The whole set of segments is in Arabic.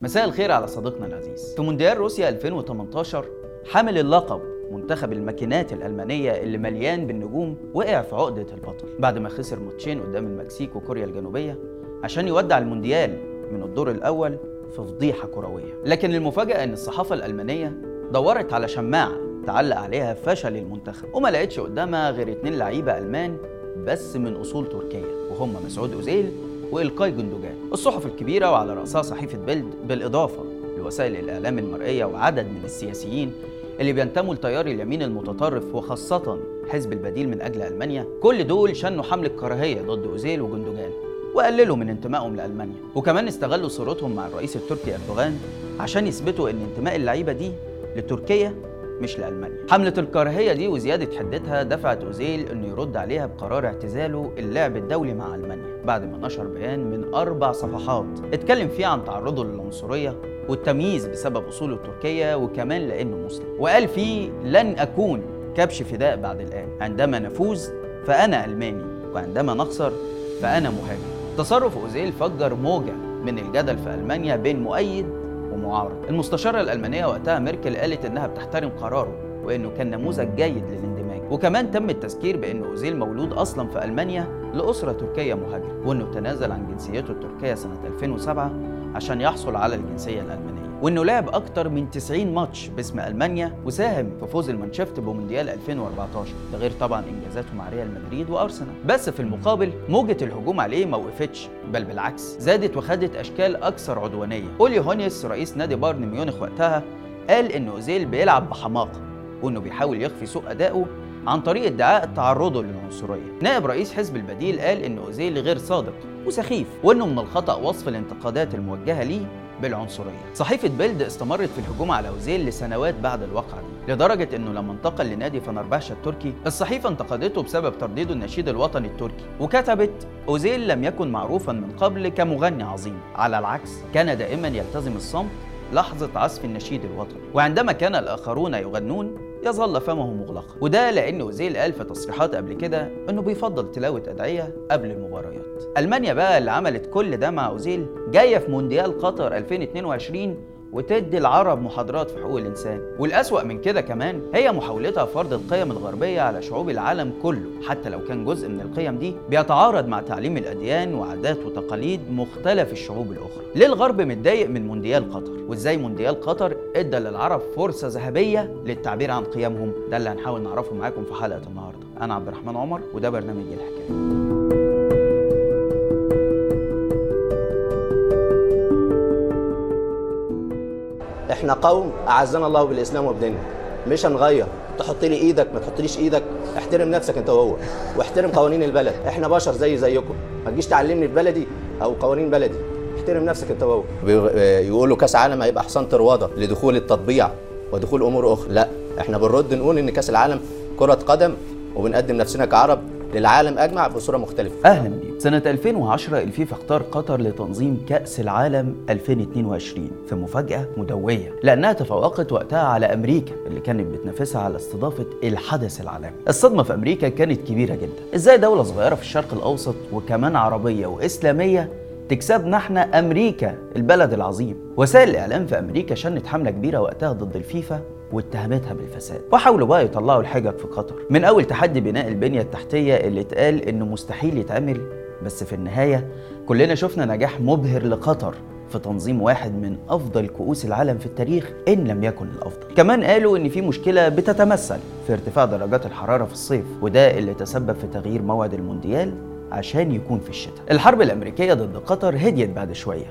مساء الخير على صديقنا العزيز. في مونديال روسيا 2018 حامل اللقب منتخب الماكينات الألمانية اللي مليان بالنجوم وقع في عقدة البطل. بعد ما خسر ماتشين قدام المكسيك وكوريا الجنوبية عشان يودع المونديال من الدور الأول في فضيحة كروية. لكن المفاجأة إن الصحافة الألمانية دورت على شماعة تعلق عليها فشل المنتخب وما لقيتش قدامها غير اتنين لعيبة ألمان بس من أصول تركية وهم مسعود أوزيل وإلقاي جندوجان الصحف الكبيرة وعلى رأسها صحيفة بيلد بالإضافة لوسائل الإعلام المرئية وعدد من السياسيين اللي بينتموا لتيار اليمين المتطرف وخاصة حزب البديل من أجل ألمانيا. كل دول شنوا حملة كراهية ضد أوزيل وجندوجان وقللوا من انتمائهم لألمانيا. وكمان استغلوا صورتهم مع الرئيس التركي أردوغان عشان يثبتوا أن انتماء اللعيبة دي لتركيا مش لألمانيا. حملة الكراهية دي وزيادة حدتها دفعت أوزيل أنه يرد عليها بقرار اعتزاله اللعب الدولي مع ألمانيا. بعد ما نشر بيان من أربع صفحات اتكلم فيه عن تعرضه للعنصرية والتمييز بسبب أصوله التركية وكمان لأنه مسلم. وقال فيه لن أكون كبش فداء بعد الآن. عندما نفوز فأنا ألماني وعندما نخسر فأنا مهاجم. تصرف أوزيل فجر موجة من الجدل في ألمانيا بين مؤيد ومعارض. المستشارة الألمانية وقتها ميركل قالت إنها بتحترم قراره وإنه كان نموذج جيد للاندماج وكمان تم التذكير بأن أوزيل مولود أصلا في ألمانيا لأسرة تركية مهاجرة. وإنه تنازل عن جنسيته التركية سنة 2007 عشان يحصل على الجنسية الألمانية. وإنه لعب أكتر من 90 ماتش باسم ألمانيا وساهم في فوز ال Mannschaft بمونديال 2014 ده غير طبعا إنجازاته مع ريال مدريد وأرسنال. بس في المقابل موجة الهجوم عليه ما وقفتش بل بالعكس زادت وخدت أشكال أكثر عدوانية. أولي هونيس رئيس نادي بايرن ميونخ وقتها قال ان أوزيل بيلعب بحماقة وإنه بيحاول يخفي سوء ادائه عن طريق ادعاء تعرضه للعنصرية. نائب رئيس حزب البديل قال إن أوزيل غير صادق وسخيف وإنه من الخطأ وصف الانتقادات الموجهة ليه بالعنصرية. صحيفة بيلد استمرت في الهجوم على أوزيل لسنوات بعد الواقعة دي، لدرجة إنه لما انتقل لنادي فنربحشة التركي، الصحيفة انتقدته بسبب ترديده النشيد الوطني التركي، وكتبت: أوزيل لم يكن معروفا من قبل كمغني عظيم، على العكس كان دائما يلتزم الصمت لحظة عزف النشيد الوطني وعندما كان الآخرون يغنون يظل فمه مغلقا. وده لأن أوزيل قال في تصريحات قبل كده إنه بيفضل تلاوة أدعية قبل المباريات. ألمانيا بقى اللي عملت كل ده مع أوزيل جاية في مونديال قطر 2022 وتدي العرب محاضرات في حقوق الإنسان. والأسوأ من كده كمان هي محاولتها فرض القيم الغربية على شعوب العالم كله حتى لو كان جزء من القيم دي بيتعارض مع تعليم الأديان وعادات وتقاليد مختلف الشعوب الأخرى. ليه الغرب متضايق من مونديال قطر؟ وإزاي مونديال قطر إدى للعرب فرصة ذهبية للتعبير عن قيمهم؟ ده اللي هنحاول نعرفه معاكم في حلقة النهاردة. أنا عبد الرحمن عمر وده برنامج الحكاية. إحنا قوم اعزنا الله بالاسلام وبديننا مش هنغير. تحط لي إيدك ما تحطليش إيدك. احترم نفسك انت وهو واحترم قوانين البلد. إحنا بشر زي زيكم. ما تجيش تعلمني في بلدي أو قوانين بلدي. احترم نفسك انت وهو. يقولوا كاس عالم هيبقى حصان طروادة لدخول التطبيع ودخول امور أخرى. لا إحنا بنرد نقول ان كاس العالم كرة قدم وبنقدم نفسنا كعرب للعالم اجمع بصورة مختلفة. أهلا. بيكم سنة 2010 الفيفا اختار قطر لتنظيم كأس العالم 2022 في مفاجأة مدوية لأنها تفوقت وقتها على أمريكا اللي كانت بتنافسها على استضافة الحدث العالمي. الصدمة في أمريكا كانت كبيرة جدا. إزاي دولة صغيرة في الشرق الأوسط وكمان عربية وإسلامية تكسبنا إحنا أمريكا البلد العظيم؟ وسائل الإعلام في أمريكا شنت حملة كبيرة وقتها ضد الفيفا واتهمتها بالفساد. وحاولوا بقى يطلعوا الحجج في قطر. من أول تحدي بناء البنية التحتية اللي اتقال إنه مستحيل يتعمل بس في النهاية كلنا شفنا نجاح مبهر لقطر في تنظيم واحد من أفضل كؤوس العالم في التاريخ إن لم يكن الأفضل. كمان قالوا إن في مشكلة بتتمثل في ارتفاع درجات الحرارة في الصيف وده اللي تسبب في تغيير موعد المونديال عشان يكون في الشتاء. الحرب الأمريكية ضد قطر هديت بعد شوية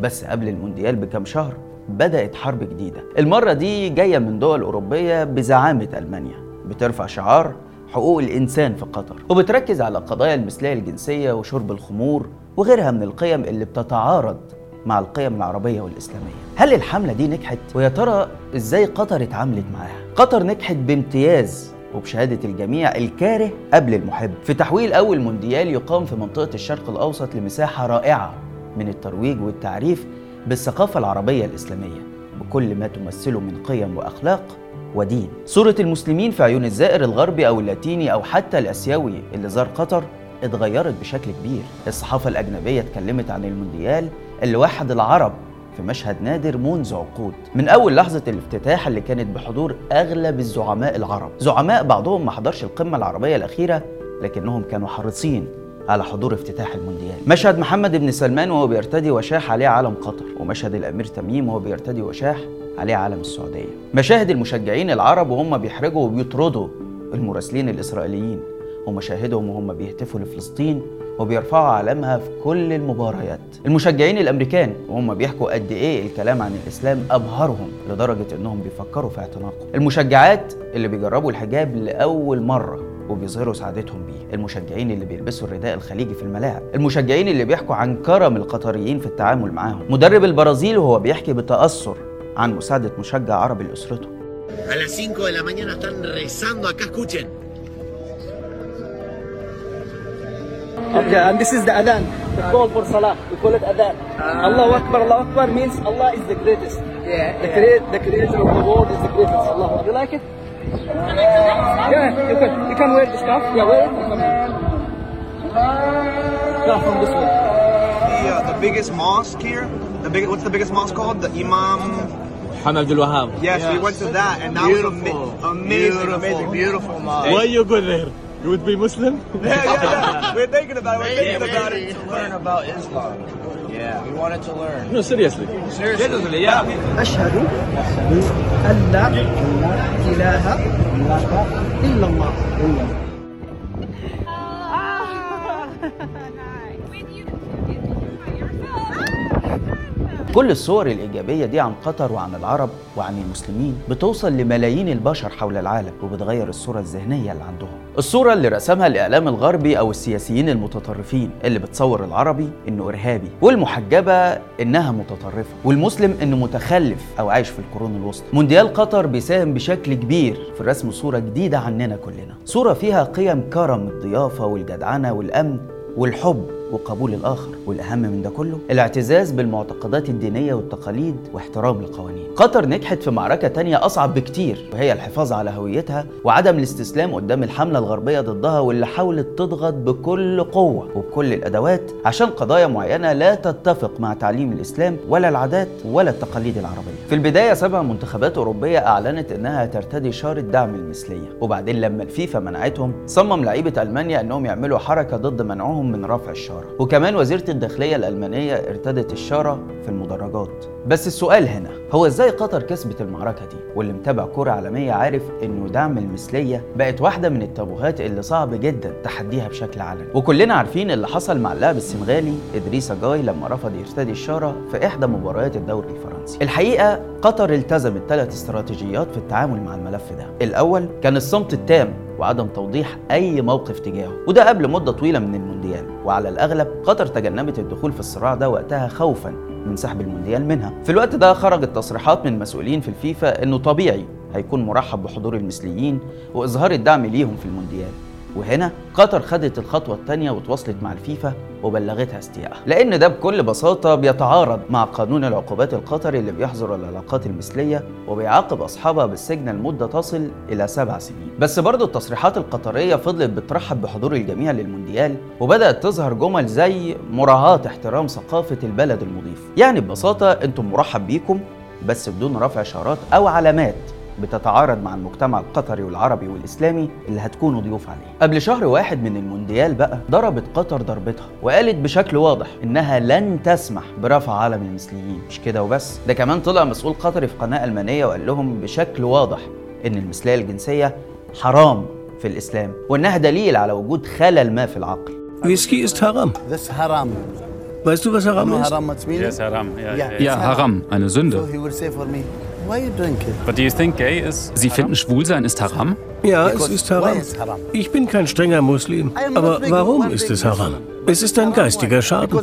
بس قبل المونديال بكام شهر بدأت حرب جديدة. المرة دي جاية من دول أوروبية بزعامة ألمانيا بترفع شعار حقوق الإنسان في قطر وبتركز على قضايا المثلية الجنسية وشرب الخمور وغيرها من القيم اللي بتتعارض مع القيم العربية والإسلامية هل الحملة دي نجحت؟ ويا ترى إزاي قطر اتعاملت معاها؟ قطر نجحت بامتياز وبشهادة الجميع الكاره قبل المحب في تحويل أول مونديال يقام في منطقة الشرق الأوسط لمساحة رائعة من الترويج والتعريف بالثقافة العربية الإسلامية بكل ما تمثله من قيم وأخلاق ودين. صورة المسلمين في عيون الزائر الغربي أو اللاتيني أو حتى الأسيوي اللي زار قطر اتغيرت بشكل كبير. الصحافة الأجنبية اتكلمت عن المونديال اللي وحد العرب في مشهد نادر منذ عقود. من أول لحظة الافتتاح اللي كانت بحضور أغلب الزعماء العرب. زعماء بعضهم ما حضرش القمة العربية الأخيرة لكنهم كانوا حريصين على حضور افتتاح المونديال. مشهد محمد بن سلمان وهو بيرتدي وشاح عليه علم قطر ومشهد الأمير تميم وهو بيرتدي وشاح عليه علم السعودية. مشاهد المشجعين العرب وهم بيحرجوا وبيطردوا المراسلين الإسرائيليين. ومشاهدهم وهم بيهتفوا لفلسطين وبيرفعوا علامها في كل المباريات. المشجعين الأمريكان وهم بيحكوا قد إيه الكلام عن الإسلام أبهرهم لدرجة إنهم بيفكروا في اعتناقه المشجعات اللي بيجربوا الحجاب لأول مرة وبيظهروا سعادتهم بيه المشجعين اللي بيلبسوا الرداء الخليجي في الملاعب. المشجعين اللي بيحكوا عن كرم القطريين في التعامل معاهم. مدرب البرازيل وهو بيحكي بتأثر عن مساعده مشجع عربي لاسرته A las 5 de la mañana están rezando acá, escuchen. Okay, and this is the adhan. The call for salah. We call it adhan. Allahu Akbar, Allahu Akbar means Allah is the greatest. Yeah. The, create, the creator of the world is the greatest. Allah. You like it? Yeah, you can. You can wear the scarf. Yeah, wear it. Come here. Come from this way. the, uh, the biggest mosque here. The big, what's the biggest mosque called? The Imam. Hamad Abdul Wahab. Yes, we went to that, and that was ama- amazing, amazing, beautiful mosque. Why you go there? You would be Muslim? Yeah, yeah, yeah. We're thinking about it. We're thinking about it. to learn about Islam. Yeah, we wanted to learn. No, seriously. Seriously, yeah. أشهد أن لا إله إلا الله. كل الصور الإيجابية دي عن قطر وعن العرب وعن المسلمين بتوصل لملايين البشر حول العالم وبتغير الصورة الذهنية اللي عندهم. الصورة اللي رسمها الإعلام الغربي أو السياسيين المتطرفين اللي بتصور العربي إنه إرهابي والمحجبة إنها متطرفة والمسلم إنه متخلف أو عايش في القرون الوسطى. مونديال قطر بيساهم بشكل كبير في رسم صورة جديدة عننا كلنا. صورة فيها قيم كرم الضيافة والجدعنة والأمن والحب. وقبول الآخر والأهم من ده كله الاعتزاز بالمعتقدات الدينية والتقاليد واحترام القوانين. قطر نجحت في معركة تانية أصعب بكتير وهي الحفاظ على هويتها وعدم الاستسلام قدام الحملة الغربية ضدها واللي حاولت تضغط بكل قوة وبكل الأدوات عشان قضايا معينة لا تتفق مع تعليم الإسلام ولا العادات ولا التقاليد العربية. في البداية سبع منتخبات أوروبية أعلنت إنها ترتدي شارة دعم المثلية وبعدين لما الفيفا منعتهم صمم لعيبة ألمانيا إنهم يعملوا حركة ضد منعهم من رفع الشارة وكمان وزيرة الداخلية الألمانية ارتدت الشارة في المدرجات. بس السؤال هنا هو إزاي قطر كسبت المعركة دي؟ واللي متابع كرة عالمية عارف إنه دعم المثلية بقت واحدة من التابوهات اللي صعب جدا تحديها بشكل علني وكلنا عارفين اللي حصل مع اللاعب السنغالي إدريس جاي لما رفض يرتدي الشارة في إحدى مباريات الدوري الفرنسي. الحقيقة قطر التزمت ثلاث استراتيجيات في التعامل مع الملف ده. الأول كان الصمت التام وعدم توضيح أي موقف تجاهه. وده قبل مدة طويلة من المونديال. وعلى الأغلب قطر تجنبت الدخول في الصراع ده وقتها خوفا من سحب المونديال منها. في الوقت ده خرجت تصريحات من مسؤولين في الفيفا إنه طبيعي هيكون مرحب بحضور المثليين وإظهار الدعم ليهم في المونديال. وهنا قطر خدت الخطوة الثانية وتواصلت مع الفيفا وبلغتها استيائها لأن ده بكل بساطة بيتعارض مع قانون العقوبات القطري اللي بيحظر العلاقات المثلية وبيعاقب أصحابها بالسجن لمدة تصل إلى سبع سنين. بس برضو التصريحات القطرية فضلت بترحب بحضور الجميع للمونديال وبدأت تظهر جمل زي مراعاة احترام ثقافة البلد المضيف. يعني ببساطة أنتم مرحب بيكم بس بدون رفع شارات أو علامات. بتتعارض مع المجتمع القطري والعربي والإسلامي اللي هتكونوا ضيوف عليه قبل شهر واحد من المونديال بقى ضربت قطر ضربتها وقالت بشكل واضح إنها لن تسمح برفع علم المثليين مش كده وبس ده كمان طلع مسؤول قطري في قناة ألمانية وقال لهم بشكل واضح إن المثلية الجنسية حرام في الإسلام وإنها دليل على وجود خلل ما في العقل Whisky ist Haram. This haram. Weißt du, was Haram ist? haram what's meaning? Yes, haram. Yeah, Yeah. yeah, Ja, Haram, eine So Sünde. he would say for me, Sie finden, Schwulsein ist haram? Ja, es ist haram. Ich bin kein strenger Muslim. Aber warum ist es haram? Es ist ein geistiger Schaden.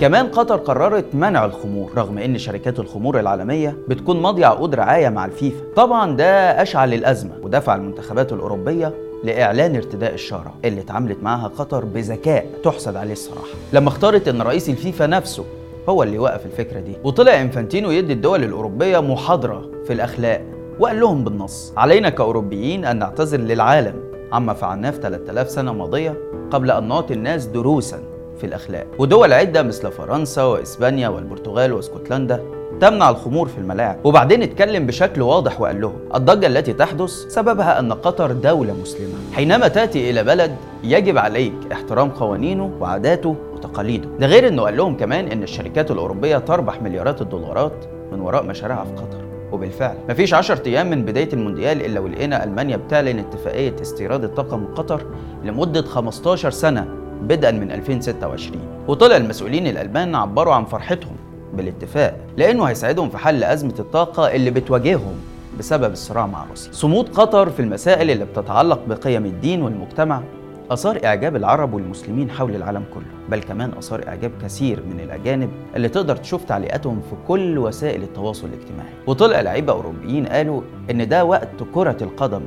كمان قطر قررت منع الخمور رغم إن شركات الخمور العالمية بتكون ماضية عقود رعايه مع الفيفا طبعا ده أشعل الأزمة ودفع المنتخبات الأوروبية لإعلان ارتداء الشارة اللي اتعاملت معها قطر بذكاء تحسد عليه الصراحة لما اختارت إن رئيس الفيفا نفسه هو اللي وقف الفكرة دي. وطلع إنفانتينو يدي الدول الأوروبية محاضرة في الأخلاق وقال لهم بالنص علينا كأوروبيين أن نعتذر للعالم عما فعلناه في 3000 سنة ماضية قبل أن نعطي الناس دروسا في الأخلاق. ودول عدة مثل فرنسا وإسبانيا والبرتغال وإسكتلندا تمنع الخمور في الملاعب. وبعدين اتكلم بشكل واضح وقال لهم الضجة التي تحدث سببها أن قطر دولة مسلمة. حينما تأتي إلى بلد يجب عليك احترام قوانينه وعاداته وتقاليده ده غير أنه قال لهم كمان أن الشركات الأوروبية تربح مليارات الدولارات من وراء مشاريعها في قطر. وبالفعل مفيش 10 أيام من بداية المونديال إلا ولقينا ألمانيا بتعلن اتفاقية استيراد الطاقه من قطر لمدة 15 سنة بدءا من 2026 وطلع المسؤولين الألمان عبروا عن فرحتهم بالاتفاق لأنه هيساعدهم في حل أزمة الطاقة اللي بتواجههم بسبب الصراع مع روسيا. صمود قطر في المسائل اللي بتتعلق بقيم الدين والمجتمع أثار إعجاب العرب والمسلمين حول العالم كله بل كمان أثار إعجاب كثير من الأجانب اللي تقدر تشوف تعليقاتهم في كل وسائل التواصل الاجتماعي. وطلع لعيبة أوروبيين قالوا إن ده وقت كرة القدم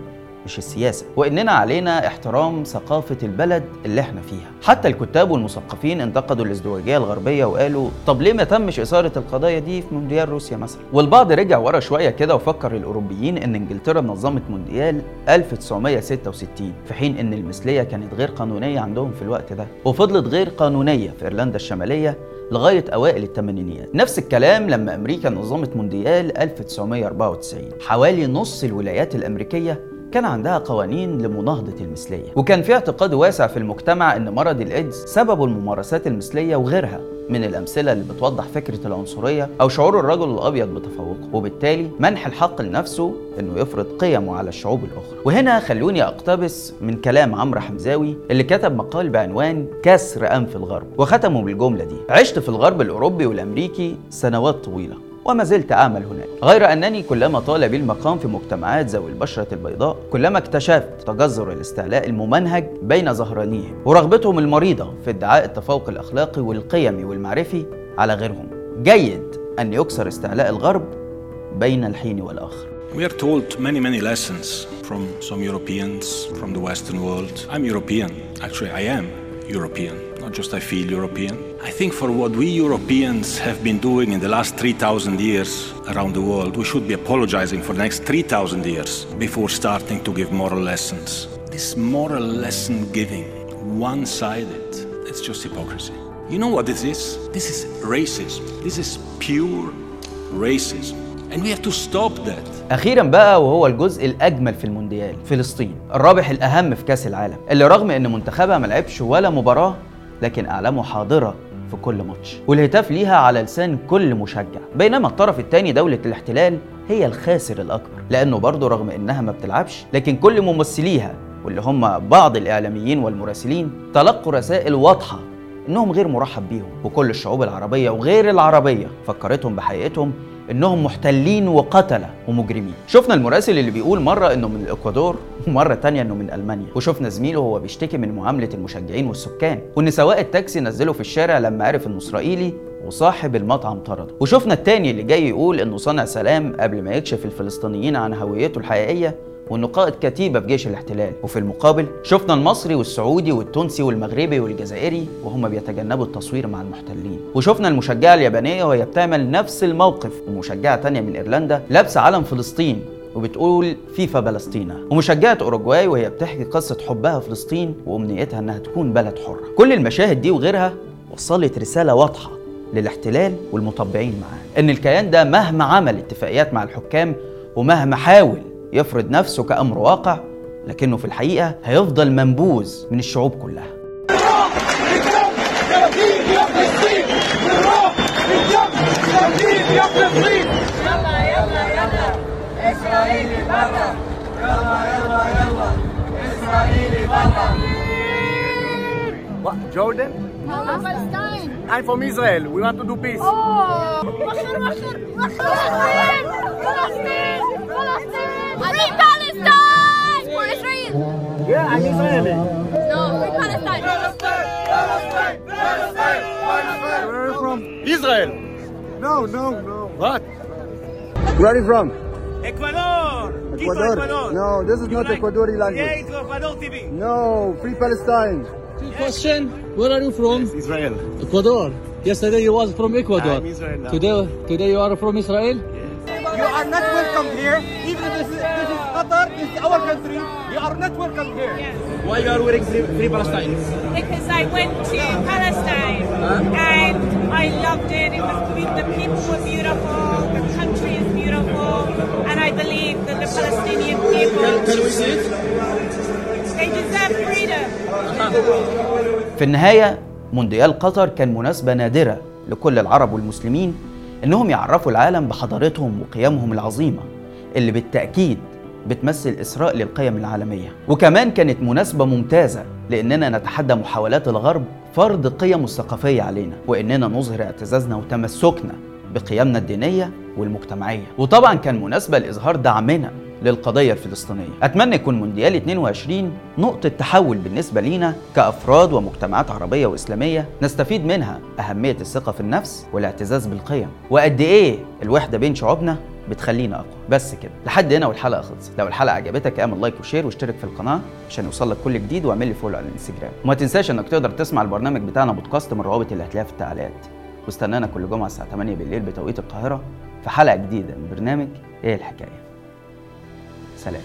مش السياسة وإننا علينا احترام ثقافة البلد اللي إحنا فيها. حتى الكتاب والمثقفين انتقدوا الازدواجية الغربية وقالوا طب ليه ما تمش إثارة القضايا دي في مونديال روسيا مثلا؟ والبعض رجع ورا شوية كده وفكر الأوروبيين إن إنجلترا نظمت مونديال 1966 في حين إن المثلية كانت غير قانونية عندهم في الوقت ده وفضلت غير قانونية في إيرلندا الشمالية لغاية أوائل الثمانينيات. نفس الكلام لما أمريكا نظمت مونديال 1994 حوالي نص الولايات الأمريكية كان عندها قوانين لمناهضة المثلية. وكان في اعتقاد واسع في المجتمع أن مرض الإيدز سببه الممارسات المثلية وغيرها من الأمثلة اللي بتوضح فكرة العنصرية أو شعور الرجل الأبيض بتفوقه. وبالتالي منح الحق لنفسه أنه يفرض قيمه على الشعوب الأخرى. وهنا خلوني أقتبس من كلام عمرو حمزاوي اللي كتب مقال بعنوان كسر أنف الغرب وختمه بالجملة دي عشت في الغرب الأوروبي والأمريكي سنوات طويلة. وما زلت أعمل هناك غير أنني كلما طال بي المقام في مجتمعات ذوي البشرة البيضاء كلما اكتشفت تجذر الاستعلاء الممنهج بين ظهرانيهم ورغبتهم المريضة في ادعاء التفوق الأخلاقي والقيمي والمعرفي على غيرهم جيد أن يكسر استعلاء الغرب بين الحين والآخر We are told many, many lessons from some Europeans, from the Western world. I'm European. Actually, I am European. Not just I feel European. I think for what we Europeans have been doing in the last 3,000 years around the world, we should be apologizing for the next 3,000 years before starting to give moral lessons. This moral lesson giving, one sided, it's just hypocrisy. You know what this is? This is racism. This is pure racism. And we have to stop that. أخيرا بقى وهو الجزء الأجمل في المونديال فلسطين الرابح الأهم في كأس العالم اللي رغم إن منتخبها ما لعبش ولا مباراة لكن أعلامه حاضرة في كل ماتش. والهتاف ليها على لسان كل مشجع. بينما الطرف الثاني دولة الاحتلال هي الخاسر الأكبر. لأنه برضه رغم إنها ما بتلعبش لكن كل ممثليها واللي هم بعض الإعلاميين والمراسلين تلقوا رسائل واضحة إنهم غير مرحب بيهم. وكل الشعوب العربية وغير العربية فكرتهم بحقيقتهم إنهم محتلين وقتلة ومجرمين. شفنا المراسل اللي بيقول مرة إنه من الإكوادور ومرة تانية إنه من ألمانيا. وشفنا زميله وهو بيشتكي من معاملة المشجعين والسكان. وان سواق التاكسي نزله في الشارع لما عرف إنه إسرائيلي وصاحب المطعم طرده. وشفنا التاني اللي جاي يقول إنه صانع سلام قبل ما يكشف الفلسطينيين عن هويته الحقيقية وإنه قائد كتيبة في جيش الاحتلال. وفي المقابل شفنا المصري والسعودي والتونسي والمغربي والجزائري وهم بيتجنبوا التصوير مع المحتلين. وشفنا المشجعة اليابانية وهي بتعمل نفس الموقف. ومشجعة تانية من إيرلندا لابسة علم فلسطين وبتقول فيفا بلسطينا ومشجعة أوروجواي وهي بتحكي قصة حبها فلسطين وأمنيتها إنها تكون بلد حرة. كل المشاهد دي وغيرها وصلت رسالة واضحة. للاحتلال والمطبعين معاه إن الكيان ده مهما عمل اتفاقيات مع الحكام ومهما حاول يفرض نفسه كأمر واقع لكنه في الحقيقة هيفضل منبوذ من الشعوب كلها Jordan? No, Palestine. I'm from Israel. We want to do peace. Oh, Bashar, Bashar, Bashar. Palestine, Palestine, Free Palestine. For Israel. Yeah, I'm Israeli. No, free Palestine. Palestine, Palestine, Palestine! Palestine! Where are you from? Israel. No, no, no. What? Where are you from? Ecuador. Ecuador. Ecuador. No, this is not Ecuadorian language. Yeah, it's Ecuador TV. No, free Palestine. Question: Where are you from? Israel. Ecuador. Yesterday you was from Ecuador. I'm Israel now. Today, today you are from Israel. Yes. You are not welcome here. Even if this is, this is Qatar, this is our country. You are not welcome here. Why you are wearing free, free Palestine? because I went to Palestine and I loved it. It was the people were beautiful, the country is beautiful, and I believe that the Palestinian people Can we see it? they deserve freedom. في النهاية مونديال قطر كان مناسبة نادرة لكل العرب والمسلمين إنهم يعرفوا العالم بحضارتهم وقيمهم العظيمة اللي بالتأكيد بتمثل إسراء للقيم العالمية. وكمان كانت مناسبة ممتازة لأننا نتحدى محاولات الغرب فرض قيمه الثقافية علينا وإننا نظهر اعتزازنا وتمسكنا بقيمنا الدينية والمجتمعية. وطبعا كان مناسبة لإظهار دعمنا للقضية الفلسطينية. أتمنى يكون مونديال 22 نقطة تحول بالنسبة لينا كأفراد ومجتمعات عربية وإسلامية نستفيد منها أهمية الثقة في النفس والاعتزاز بالقيم. وقد إيه الوحدة بين شعوبنا بتخلينا أقوى. بس كده. لحد هنا والحلقة خلصت. لو الحلقة عجبتك اعمل like و share واشترك في القناة عشان يوصلك كل جديد واعمل لي follow على الانستجرام. وما تنساش إنك تقدر تسمع البرنامج بتاعنا بودكاست من الروابط اللي هتلاقيها في التعليقات. واستنانا كل جمعة الساعة 8 بالليل بتوقيت القاهرة في حلقة جديدة من برنامج إيه الحكاية؟ سلام.